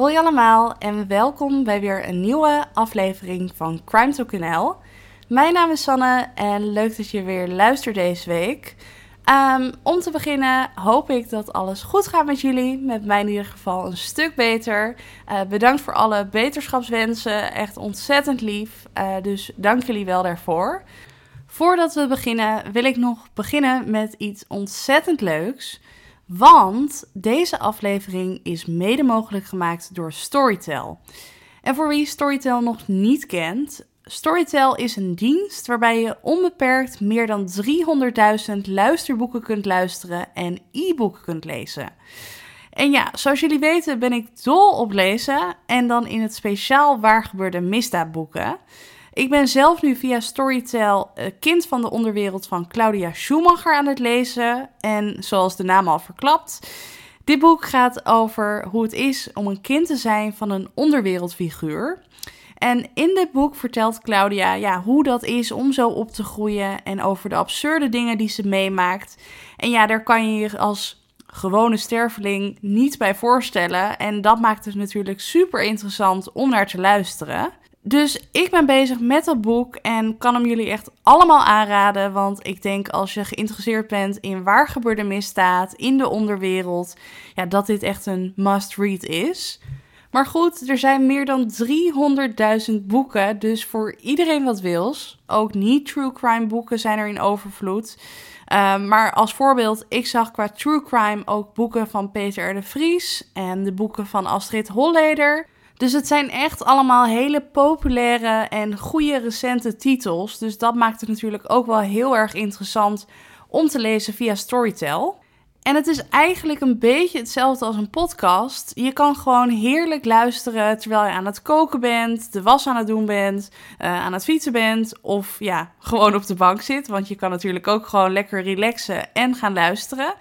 Hoi allemaal en welkom bij weer een nieuwe aflevering van Crime Talk. Mijn naam is Sanne en leuk dat je weer luistert deze week. Ehm, om te beginnen hoop ik dat alles goed gaat met jullie. Met mij in ieder geval een stuk beter. Uh, bedankt voor alle beterschapswensen. Echt ontzettend lief. Uh, dus dank jullie wel daarvoor. Voordat we beginnen wil ik nog beginnen met iets ontzettend leuks. Want deze aflevering is mede mogelijk gemaakt door Storytel. En voor wie Storytel nog niet kent, Storytel is een dienst waarbij je onbeperkt meer dan 300.000 luisterboeken kunt luisteren en e-boeken kunt lezen. En ja, zoals jullie weten ben ik dol op lezen en dan in het speciaal waar gebeurde misdaadboeken. Ik ben zelf nu via Storytel uh, Kind van de Onderwereld van Claudia Schumacher aan het lezen. En zoals de naam al verklapt, dit boek gaat over hoe het is om een kind te zijn van een onderwereldfiguur. En in dit boek vertelt Claudia ja, hoe dat is om zo op te groeien en over de absurde dingen die ze meemaakt. En ja, daar kan je je als gewone sterveling niet bij voorstellen. En dat maakt het natuurlijk super interessant om naar te luisteren. Dus ik ben bezig met dat boek en kan hem jullie echt allemaal aanraden. Want ik denk als je geïnteresseerd bent in waar gebeurde misdaad, in de onderwereld, ja, dat dit echt een must-read is. Maar goed, er zijn meer dan 300.000 boeken, dus voor iedereen wat wils. Ook niet true crime boeken zijn er in overvloed. Uh, maar als voorbeeld, ik zag qua true crime ook boeken van Peter R. de Vries en de boeken van Astrid Holleder. Dus het zijn echt allemaal hele populaire en goede recente titels. Dus dat maakt het natuurlijk ook wel heel erg interessant om te lezen via Storytel. En het is eigenlijk een beetje hetzelfde als een podcast. Je kan gewoon heerlijk luisteren terwijl je aan het koken bent, de was aan het doen bent, uh, aan het fietsen bent of ja, gewoon op de bank zit. Want je kan natuurlijk ook gewoon lekker relaxen en gaan luisteren.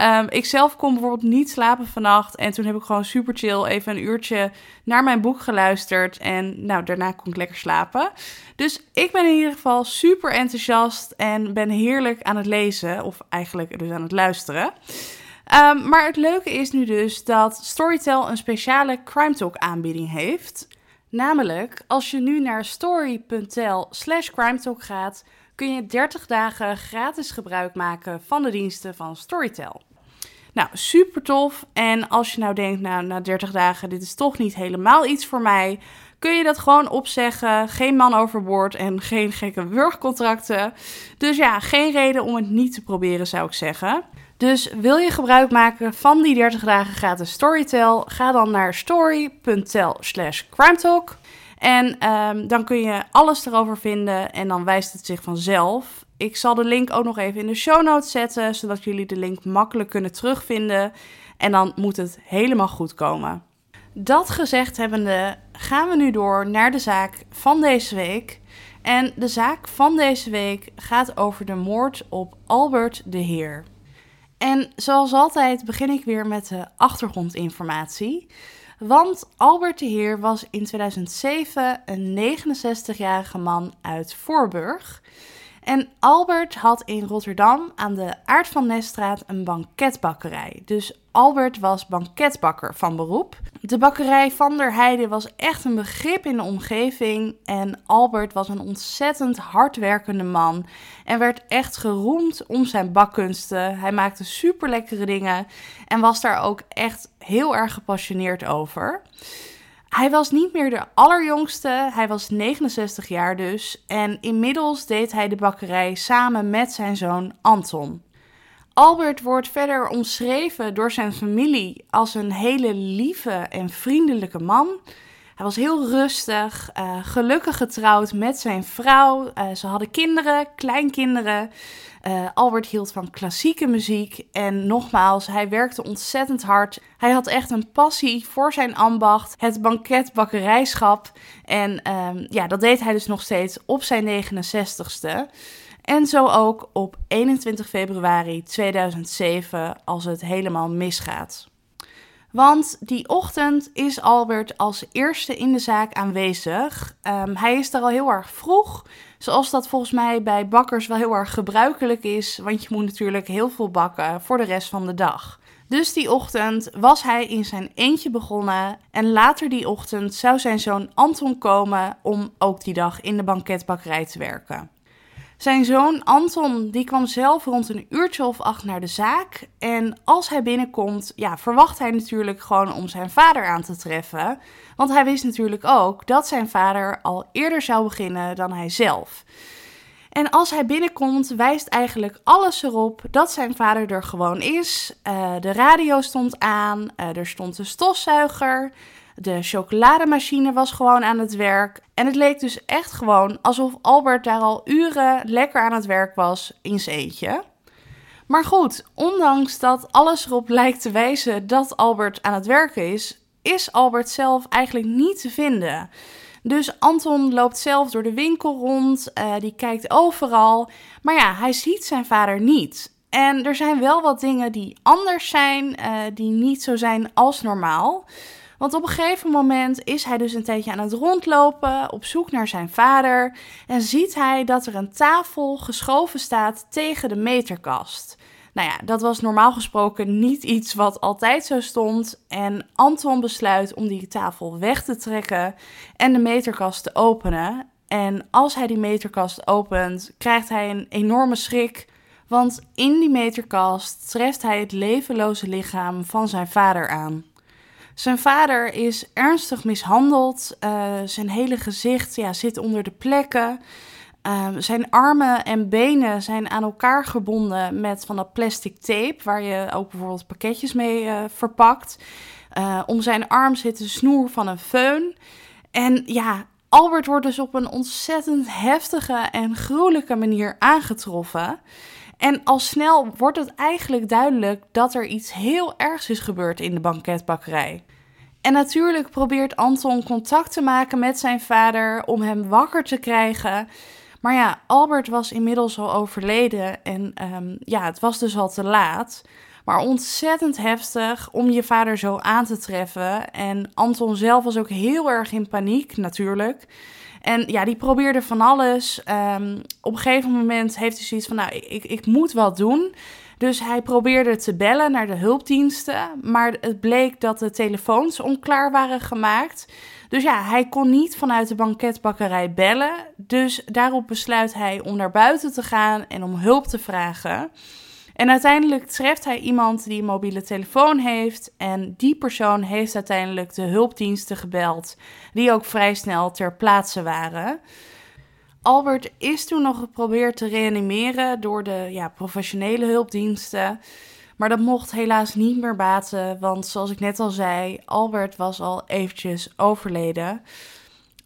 Um, ik zelf kon bijvoorbeeld niet slapen vannacht. En toen heb ik gewoon super chill even een uurtje naar mijn boek geluisterd. En nou, daarna kon ik lekker slapen. Dus ik ben in ieder geval super enthousiast en ben heerlijk aan het lezen. Of eigenlijk dus aan het luisteren. Um, maar het leuke is nu dus dat Storytel een speciale Crime Talk aanbieding heeft. Namelijk, als je nu naar story.tel slash crime talk gaat, kun je 30 dagen gratis gebruik maken van de diensten van Storytel. Nou, super tof. En als je nou denkt, nou, na 30 dagen, dit is toch niet helemaal iets voor mij, kun je dat gewoon opzeggen. Geen man overboord en geen gekke wurgcontracten. Dus ja, geen reden om het niet te proberen, zou ik zeggen. Dus wil je gebruik maken van die 30 dagen gratis Storytel? Ga dan naar story.tel slash crimetalk. En um, dan kun je alles erover vinden en dan wijst het zich vanzelf. Ik zal de link ook nog even in de show notes zetten, zodat jullie de link makkelijk kunnen terugvinden. En dan moet het helemaal goed komen. Dat gezegd hebbende, gaan we nu door naar de zaak van deze week. En de zaak van deze week gaat over de moord op Albert de Heer. En zoals altijd begin ik weer met de achtergrondinformatie. Want Albert de Heer was in 2007 een 69-jarige man uit Voorburg. En Albert had in Rotterdam aan de Aard van Neststraat een banketbakkerij. Dus Albert was banketbakker van beroep. De bakkerij van der Heide was echt een begrip in de omgeving. En Albert was een ontzettend hardwerkende man. En werd echt geroemd om zijn bakkunsten. Hij maakte super lekkere dingen. En was daar ook echt heel erg gepassioneerd over. Hij was niet meer de allerjongste, hij was 69 jaar dus. En inmiddels deed hij de bakkerij samen met zijn zoon Anton. Albert wordt verder omschreven door zijn familie als een hele lieve en vriendelijke man. Hij was heel rustig, uh, gelukkig getrouwd met zijn vrouw. Uh, ze hadden kinderen, kleinkinderen. Uh, Albert hield van klassieke muziek en nogmaals, hij werkte ontzettend hard. Hij had echt een passie voor zijn ambacht, het banketbakkerijschap. En um, ja, dat deed hij dus nog steeds op zijn 69ste. En zo ook op 21 februari 2007 als het helemaal misgaat. Want die ochtend is Albert als eerste in de zaak aanwezig. Um, hij is er al heel erg vroeg, zoals dat volgens mij bij bakkers wel heel erg gebruikelijk is. Want je moet natuurlijk heel veel bakken voor de rest van de dag. Dus die ochtend was hij in zijn eentje begonnen en later die ochtend zou zijn zoon Anton komen om ook die dag in de banketbakkerij te werken. Zijn zoon Anton die kwam zelf rond een uurtje of acht naar de zaak. En als hij binnenkomt, ja, verwacht hij natuurlijk gewoon om zijn vader aan te treffen. Want hij wist natuurlijk ook dat zijn vader al eerder zou beginnen dan hij zelf. En als hij binnenkomt, wijst eigenlijk alles erop dat zijn vader er gewoon is. Uh, de radio stond aan, uh, er stond een stofzuiger, de chocolademachine was gewoon aan het werk. En het leek dus echt gewoon alsof Albert daar al uren lekker aan het werk was in zijn eentje. Maar goed, ondanks dat alles erop lijkt te wijzen dat Albert aan het werken is, is Albert zelf eigenlijk niet te vinden. Dus Anton loopt zelf door de winkel rond, uh, die kijkt overal. Maar ja, hij ziet zijn vader niet. En er zijn wel wat dingen die anders zijn, uh, die niet zo zijn als normaal. Want op een gegeven moment is hij dus een tijdje aan het rondlopen, op zoek naar zijn vader. En ziet hij dat er een tafel geschoven staat tegen de meterkast. Nou ja, dat was normaal gesproken niet iets wat altijd zo stond. En Anton besluit om die tafel weg te trekken en de meterkast te openen. En als hij die meterkast opent, krijgt hij een enorme schrik. Want in die meterkast treft hij het levenloze lichaam van zijn vader aan. Zijn vader is ernstig mishandeld. Uh, zijn hele gezicht ja, zit onder de plekken. Ehm, zijn armen en benen zijn aan elkaar gebonden met van dat plastic tape, waar je ook bijvoorbeeld pakketjes mee uh, verpakt. Uh, om zijn arm zit de snoer van een föhn. En ja, Albert wordt dus op een ontzettend heftige en gruwelijke manier aangetroffen. En al snel wordt het eigenlijk duidelijk dat er iets heel ergs is gebeurd in de banketbakkerij. En natuurlijk probeert Anton contact te maken met zijn vader om hem wakker te krijgen. Maar ja, Albert was inmiddels al overleden en um, ja, het was dus al te laat. Maar ontzettend heftig om je vader zo aan te treffen. En Anton zelf was ook heel erg in paniek, natuurlijk. En ja, die probeerde van alles. Um, op een gegeven moment heeft hij zoiets van: Nou, ik, ik moet wat doen. Dus hij probeerde te bellen naar de hulpdiensten. Maar het bleek dat de telefoons onklaar waren gemaakt. Dus ja, hij kon niet vanuit de banketbakkerij bellen. Dus daarop besluit hij om naar buiten te gaan en om hulp te vragen. En uiteindelijk treft hij iemand die een mobiele telefoon heeft. En die persoon heeft uiteindelijk de hulpdiensten gebeld, die ook vrij snel ter plaatse waren. Albert is toen nog geprobeerd te reanimeren door de ja, professionele hulpdiensten. Maar dat mocht helaas niet meer baten, want zoals ik net al zei, Albert was al eventjes overleden.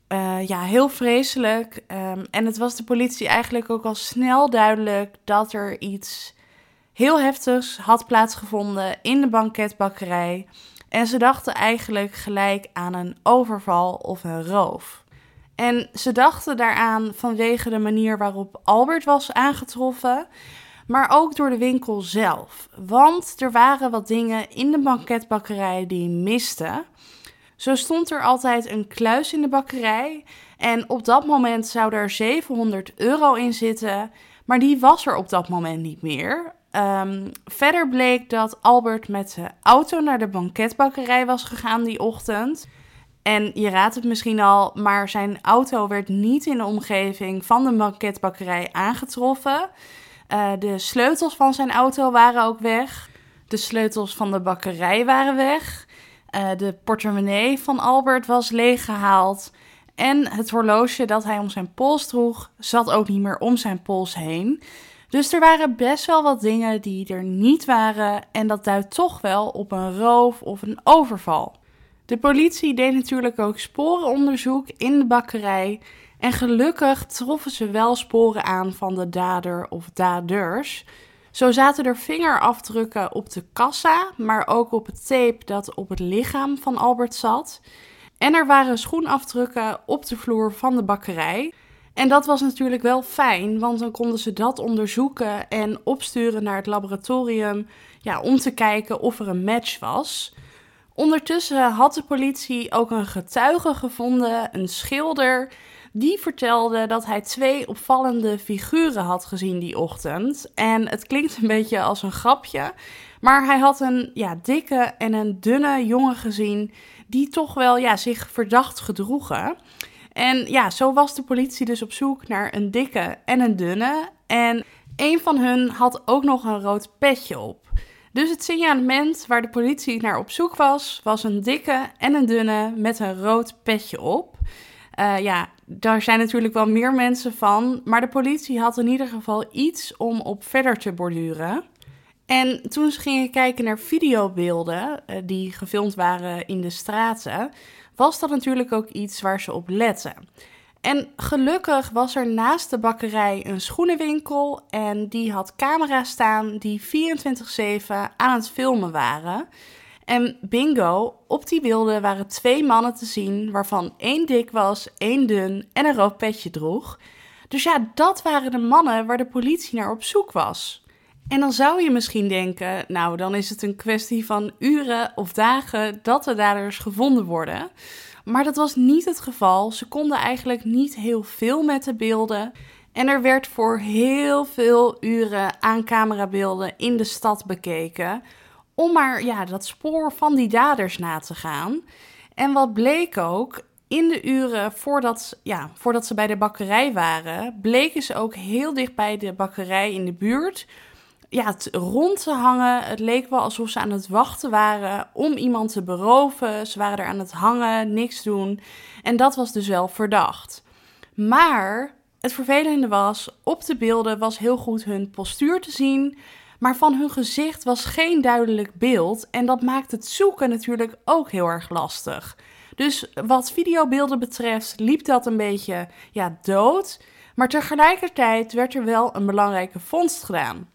Uh, ja, heel vreselijk. Um, en het was de politie eigenlijk ook al snel duidelijk dat er iets heel heftigs had plaatsgevonden in de banketbakkerij. En ze dachten eigenlijk gelijk aan een overval of een roof. En ze dachten daaraan vanwege de manier waarop Albert was aangetroffen maar ook door de winkel zelf. Want er waren wat dingen in de banketbakkerij die misten. Zo stond er altijd een kluis in de bakkerij en op dat moment zou er 700 euro in zitten, maar die was er op dat moment niet meer. Um, verder bleek dat Albert met de auto naar de banketbakkerij was gegaan die ochtend. En je raadt het misschien al, maar zijn auto werd niet in de omgeving van de banketbakkerij aangetroffen. Uh, de sleutels van zijn auto waren ook weg. De sleutels van de bakkerij waren weg. Uh, de portemonnee van Albert was leeggehaald. En het horloge dat hij om zijn pols droeg, zat ook niet meer om zijn pols heen. Dus er waren best wel wat dingen die er niet waren. En dat duidt toch wel op een roof of een overval. De politie deed natuurlijk ook sporenonderzoek in de bakkerij. En gelukkig troffen ze wel sporen aan van de dader of daders. Zo zaten er vingerafdrukken op de kassa, maar ook op het tape dat op het lichaam van Albert zat. En er waren schoenafdrukken op de vloer van de bakkerij. En dat was natuurlijk wel fijn, want dan konden ze dat onderzoeken en opsturen naar het laboratorium ja, om te kijken of er een match was. Ondertussen had de politie ook een getuige gevonden, een schilder, Die vertelde dat hij twee opvallende figuren had gezien die ochtend. En het klinkt een beetje als een grapje. Maar hij had een ja, dikke en een dunne jongen gezien die toch wel ja, zich verdacht gedroegen. En ja, zo was de politie dus op zoek naar een dikke en een dunne. En een van hun had ook nog een rood petje op. Dus het signalement waar de politie naar op zoek was, was een dikke en een dunne met een rood petje op. Uh, ja, daar zijn natuurlijk wel meer mensen van, maar de politie had in ieder geval iets om op verder te borduren. En toen ze gingen kijken naar videobeelden uh, die gefilmd waren in de straten, was dat natuurlijk ook iets waar ze op letten. En gelukkig was er naast de bakkerij een schoenenwinkel en die had camera's staan die 24/7 aan het filmen waren. En bingo, op die beelden waren twee mannen te zien, waarvan één dik was, één dun en een rood petje droeg. Dus ja, dat waren de mannen waar de politie naar op zoek was. En dan zou je misschien denken, nou dan is het een kwestie van uren of dagen dat de daders gevonden worden. Maar dat was niet het geval. Ze konden eigenlijk niet heel veel met de beelden. En er werd voor heel veel uren aan camerabeelden in de stad bekeken. Om maar ja, dat spoor van die daders na te gaan. En wat bleek ook, in de uren voordat, ja, voordat ze bij de bakkerij waren, bleken ze ook heel dicht bij de bakkerij in de buurt ja, rond te hangen. Het leek wel alsof ze aan het wachten waren om iemand te beroven. Ze waren er aan het hangen, niks doen. En dat was dus wel verdacht. Maar het vervelende was, op de beelden was heel goed hun postuur te zien. Maar van hun gezicht was geen duidelijk beeld. En dat maakt het zoeken natuurlijk ook heel erg lastig. Dus wat videobeelden betreft liep dat een beetje ja, dood. Maar tegelijkertijd werd er wel een belangrijke vondst gedaan.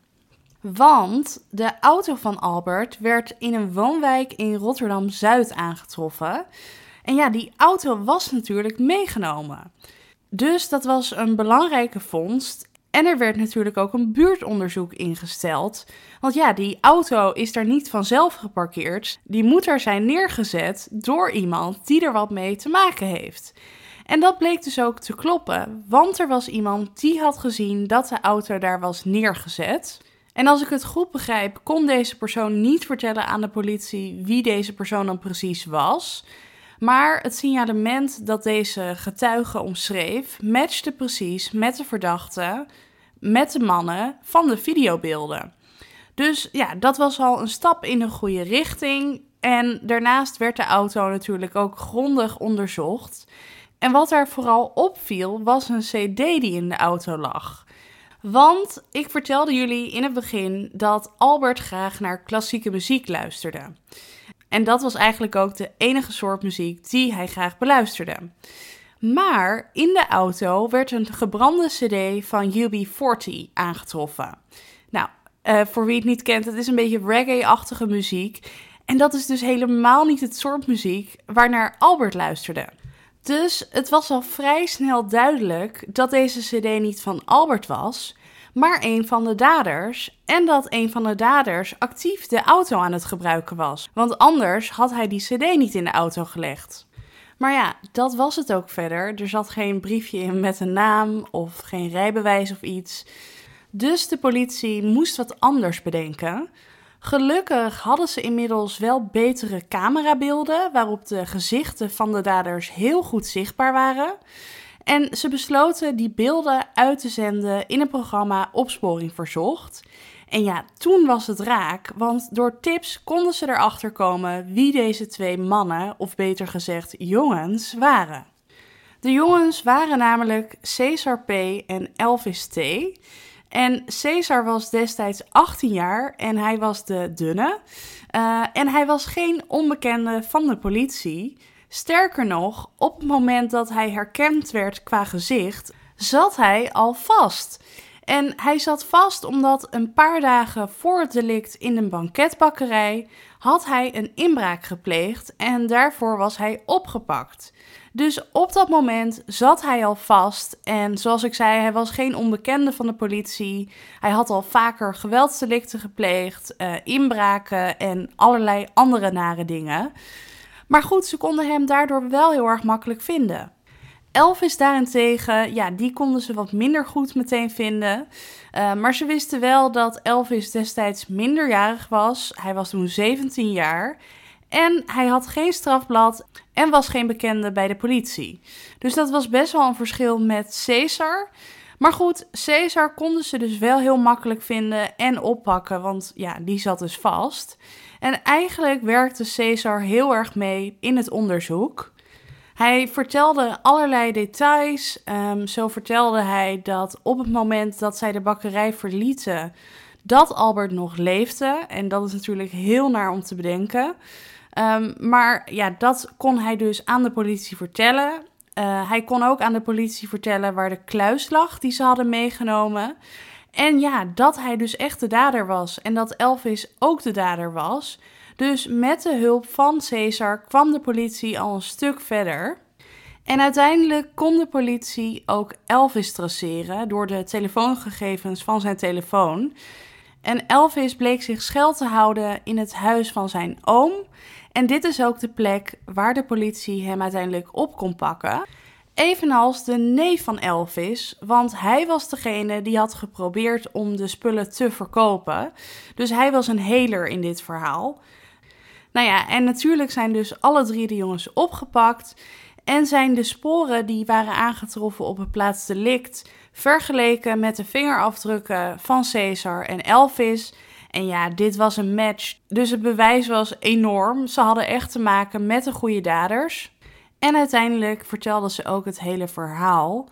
Want de auto van Albert werd in een woonwijk in Rotterdam Zuid aangetroffen. En ja, die auto was natuurlijk meegenomen. Dus dat was een belangrijke vondst. En er werd natuurlijk ook een buurtonderzoek ingesteld. Want ja, die auto is daar niet vanzelf geparkeerd. Die moet er zijn neergezet door iemand die er wat mee te maken heeft. En dat bleek dus ook te kloppen, want er was iemand die had gezien dat de auto daar was neergezet. En als ik het goed begrijp, kon deze persoon niet vertellen aan de politie wie deze persoon dan precies was. Maar het signalement dat deze getuige omschreef, matchte precies met de verdachte, met de mannen van de videobeelden. Dus ja, dat was al een stap in de goede richting. En daarnaast werd de auto natuurlijk ook grondig onderzocht. En wat er vooral opviel, was een CD die in de auto lag. Want ik vertelde jullie in het begin dat Albert graag naar klassieke muziek luisterde. En dat was eigenlijk ook de enige soort muziek die hij graag beluisterde. Maar in de auto werd een gebrande CD van UB40 aangetroffen. Nou, uh, voor wie het niet kent, het is een beetje reggae-achtige muziek. En dat is dus helemaal niet het soort muziek waarnaar Albert luisterde. Dus het was al vrij snel duidelijk dat deze CD niet van Albert was, maar een van de daders. En dat een van de daders actief de auto aan het gebruiken was. Want anders had hij die CD niet in de auto gelegd. Maar ja, dat was het ook verder. Er zat geen briefje in met een naam of geen rijbewijs of iets. Dus de politie moest wat anders bedenken. Gelukkig hadden ze inmiddels wel betere camerabeelden waarop de gezichten van de daders heel goed zichtbaar waren. En ze besloten die beelden uit te zenden in een programma Opsporing Verzocht. En ja, toen was het raak, want door tips konden ze erachter komen wie deze twee mannen, of beter gezegd jongens, waren. De jongens waren namelijk Cesar P. en Elvis T. En Cesar was destijds 18 jaar en hij was de dunne. Uh, en hij was geen onbekende van de politie. Sterker nog, op het moment dat hij herkend werd qua gezicht, zat hij al vast. En hij zat vast omdat een paar dagen voor het delict in een banketbakkerij had hij een inbraak gepleegd en daarvoor was hij opgepakt. Dus op dat moment zat hij al vast. En zoals ik zei, hij was geen onbekende van de politie. Hij had al vaker geweldsdelicten gepleegd, uh, inbraken en allerlei andere nare dingen. Maar goed, ze konden hem daardoor wel heel erg makkelijk vinden. Elvis daarentegen, ja, die konden ze wat minder goed meteen vinden. Uh, maar ze wisten wel dat Elvis destijds minderjarig was. Hij was toen 17 jaar. En hij had geen strafblad en was geen bekende bij de politie. Dus dat was best wel een verschil met Caesar. Maar goed, Caesar konden ze dus wel heel makkelijk vinden en oppakken, want ja, die zat dus vast. En eigenlijk werkte Caesar heel erg mee in het onderzoek. Hij vertelde allerlei details. Ehm, zo vertelde hij dat op het moment dat zij de bakkerij verlieten, dat Albert nog leefde. En dat is natuurlijk heel naar om te bedenken. Ehm, maar ja, dat kon hij dus aan de politie vertellen. Uh, hij kon ook aan de politie vertellen waar de kluis lag die ze hadden meegenomen. En ja, dat hij dus echt de dader was en dat Elvis ook de dader was. Dus met de hulp van Caesar kwam de politie al een stuk verder. En uiteindelijk kon de politie ook Elvis traceren door de telefoongegevens van zijn telefoon. En Elvis bleek zich schuil te houden in het huis van zijn oom. En dit is ook de plek waar de politie hem uiteindelijk op kon pakken. Evenals de neef van Elvis, want hij was degene die had geprobeerd om de spullen te verkopen. Dus hij was een heler in dit verhaal. Nou ja, en natuurlijk zijn dus alle drie de jongens opgepakt. En zijn de sporen die waren aangetroffen op het plaats delict vergeleken met de vingerafdrukken van Caesar en Elvis. En ja, dit was een match. Dus het bewijs was enorm. Ze hadden echt te maken met de goede daders. En uiteindelijk vertelden ze ook het hele verhaal.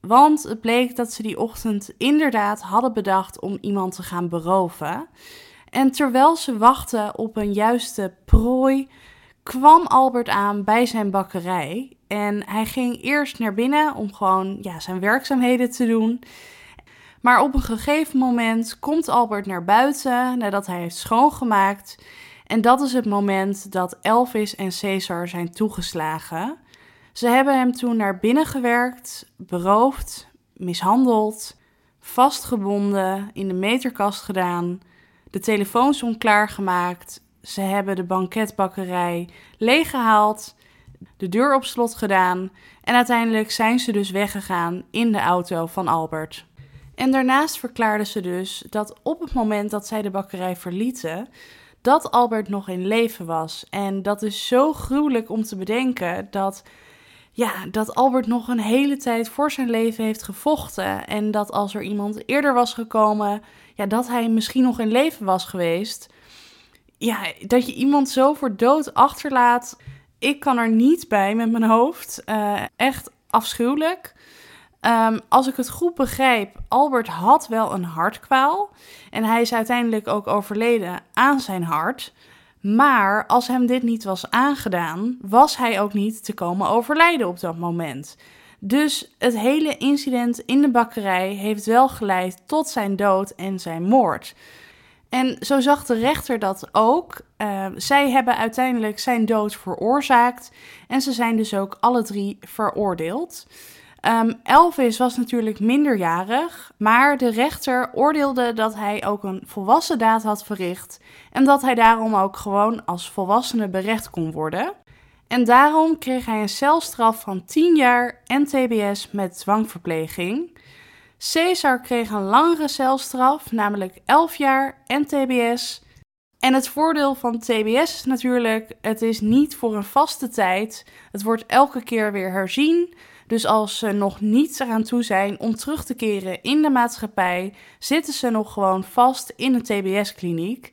Want het bleek dat ze die ochtend inderdaad hadden bedacht om iemand te gaan beroven. En terwijl ze wachten op een juiste prooi, kwam Albert aan bij zijn bakkerij. En hij ging eerst naar binnen om gewoon ja, zijn werkzaamheden te doen. Maar op een gegeven moment komt Albert naar buiten nadat hij heeft schoongemaakt. En dat is het moment dat Elvis en Caesar zijn toegeslagen. Ze hebben hem toen naar binnen gewerkt, beroofd, mishandeld, vastgebonden, in de meterkast gedaan, de telefoons onklaargemaakt. Ze hebben de banketbakkerij leeggehaald, de deur op slot gedaan en uiteindelijk zijn ze dus weggegaan in de auto van Albert. En daarnaast verklaarden ze dus dat op het moment dat zij de bakkerij verlieten, dat Albert nog in leven was. En dat is zo gruwelijk om te bedenken dat, ja, dat Albert nog een hele tijd voor zijn leven heeft gevochten. En dat als er iemand eerder was gekomen, ja, dat hij misschien nog in leven was geweest. Ja, dat je iemand zo voor dood achterlaat. Ik kan er niet bij met mijn hoofd. Uh, echt afschuwelijk. Um, als ik het goed begrijp, Albert had wel een hartkwaal. En hij is uiteindelijk ook overleden aan zijn hart. Maar als hem dit niet was aangedaan, was hij ook niet te komen overlijden op dat moment. Dus het hele incident in de bakkerij heeft wel geleid tot zijn dood en zijn moord. En zo zag de rechter dat ook. Uh, zij hebben uiteindelijk zijn dood veroorzaakt en ze zijn dus ook alle drie veroordeeld. Um, Elvis was natuurlijk minderjarig, maar de rechter oordeelde dat hij ook een volwassen daad had verricht en dat hij daarom ook gewoon als volwassene berecht kon worden. En daarom kreeg hij een celstraf van 10 jaar en TBS met dwangverpleging. Caesar kreeg een langere celstraf, namelijk 11 jaar en TBS. En het voordeel van TBS is natuurlijk, het is niet voor een vaste tijd. Het wordt elke keer weer herzien. Dus als ze nog niet eraan toe zijn om terug te keren in de maatschappij, zitten ze nog gewoon vast in een TBS-kliniek.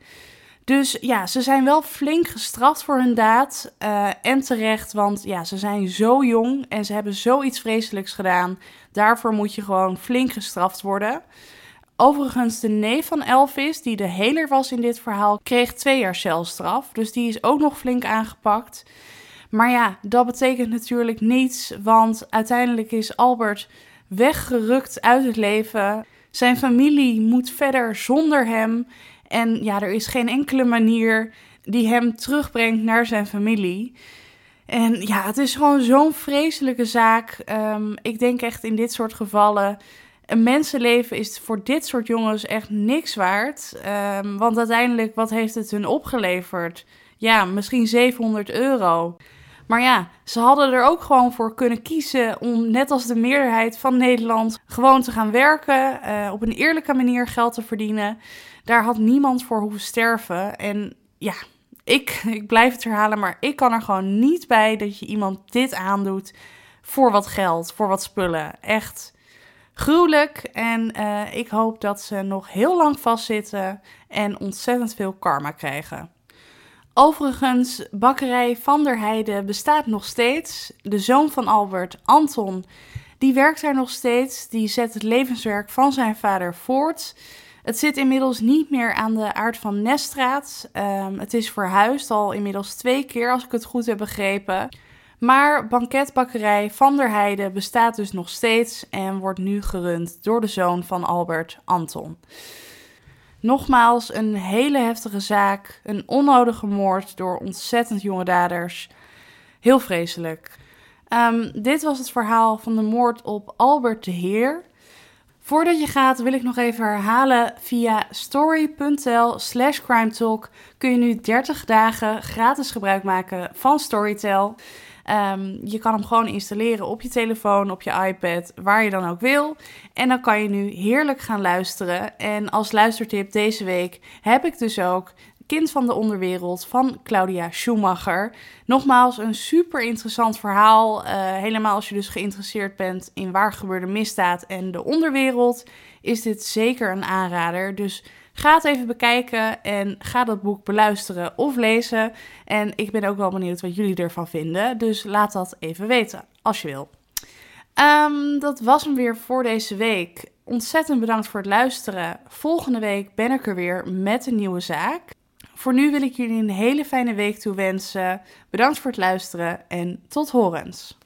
Dus ja, ze zijn wel flink gestraft voor hun daad. Uh, en terecht, want ja, ze zijn zo jong en ze hebben zoiets vreselijks gedaan. Daarvoor moet je gewoon flink gestraft worden. Overigens, de neef van Elvis, die de heler was in dit verhaal, kreeg twee jaar celstraf. Dus die is ook nog flink aangepakt. Maar ja, dat betekent natuurlijk niets, want uiteindelijk is Albert weggerukt uit het leven. Zijn familie moet verder zonder hem. En ja, er is geen enkele manier die hem terugbrengt naar zijn familie. En ja, het is gewoon zo'n vreselijke zaak. Um, ik denk echt in dit soort gevallen. Een mensenleven is voor dit soort jongens echt niks waard. Um, want uiteindelijk, wat heeft het hun opgeleverd? Ja, misschien 700 euro. Maar ja, ze hadden er ook gewoon voor kunnen kiezen om, net als de meerderheid van Nederland, gewoon te gaan werken, uh, op een eerlijke manier geld te verdienen. Daar had niemand voor hoeven sterven. En ja, ik, ik blijf het herhalen, maar ik kan er gewoon niet bij dat je iemand dit aandoet voor wat geld, voor wat spullen. Echt gruwelijk. En uh, ik hoop dat ze nog heel lang vastzitten en ontzettend veel karma krijgen. Overigens, bakkerij Van der Heijden bestaat nog steeds. De zoon van Albert, Anton, die werkt daar nog steeds. Die zet het levenswerk van zijn vader voort. Het zit inmiddels niet meer aan de aard van Nestraat. Um, het is verhuisd al inmiddels twee keer, als ik het goed heb begrepen. Maar banketbakkerij Van der Heijden bestaat dus nog steeds en wordt nu gerund door de zoon van Albert, Anton. Nogmaals, een hele heftige zaak, een onnodige moord door ontzettend jonge daders. Heel vreselijk. Um, dit was het verhaal van de moord op Albert de Heer. Voordat je gaat wil ik nog even herhalen. Via story.tel slash crimetalk kun je nu 30 dagen gratis gebruik maken van Storytel. Um, je kan hem gewoon installeren op je telefoon, op je iPad, waar je dan ook wil. En dan kan je nu heerlijk gaan luisteren. En als luistertip deze week heb ik dus ook Kind van de Onderwereld van Claudia Schumacher. Nogmaals, een super interessant verhaal. Uh, helemaal als je dus geïnteresseerd bent in waar gebeurde misdaad en de onderwereld, is dit zeker een aanrader. Dus ga het even bekijken en ga dat boek beluisteren of lezen. En ik ben ook wel benieuwd wat jullie ervan vinden. Dus laat dat even weten als je wil. Um, dat was hem weer voor deze week. Ontzettend bedankt voor het luisteren. Volgende week ben ik er weer met een nieuwe zaak. Voor nu wil ik jullie een hele fijne week toewensen. Bedankt voor het luisteren en tot horens.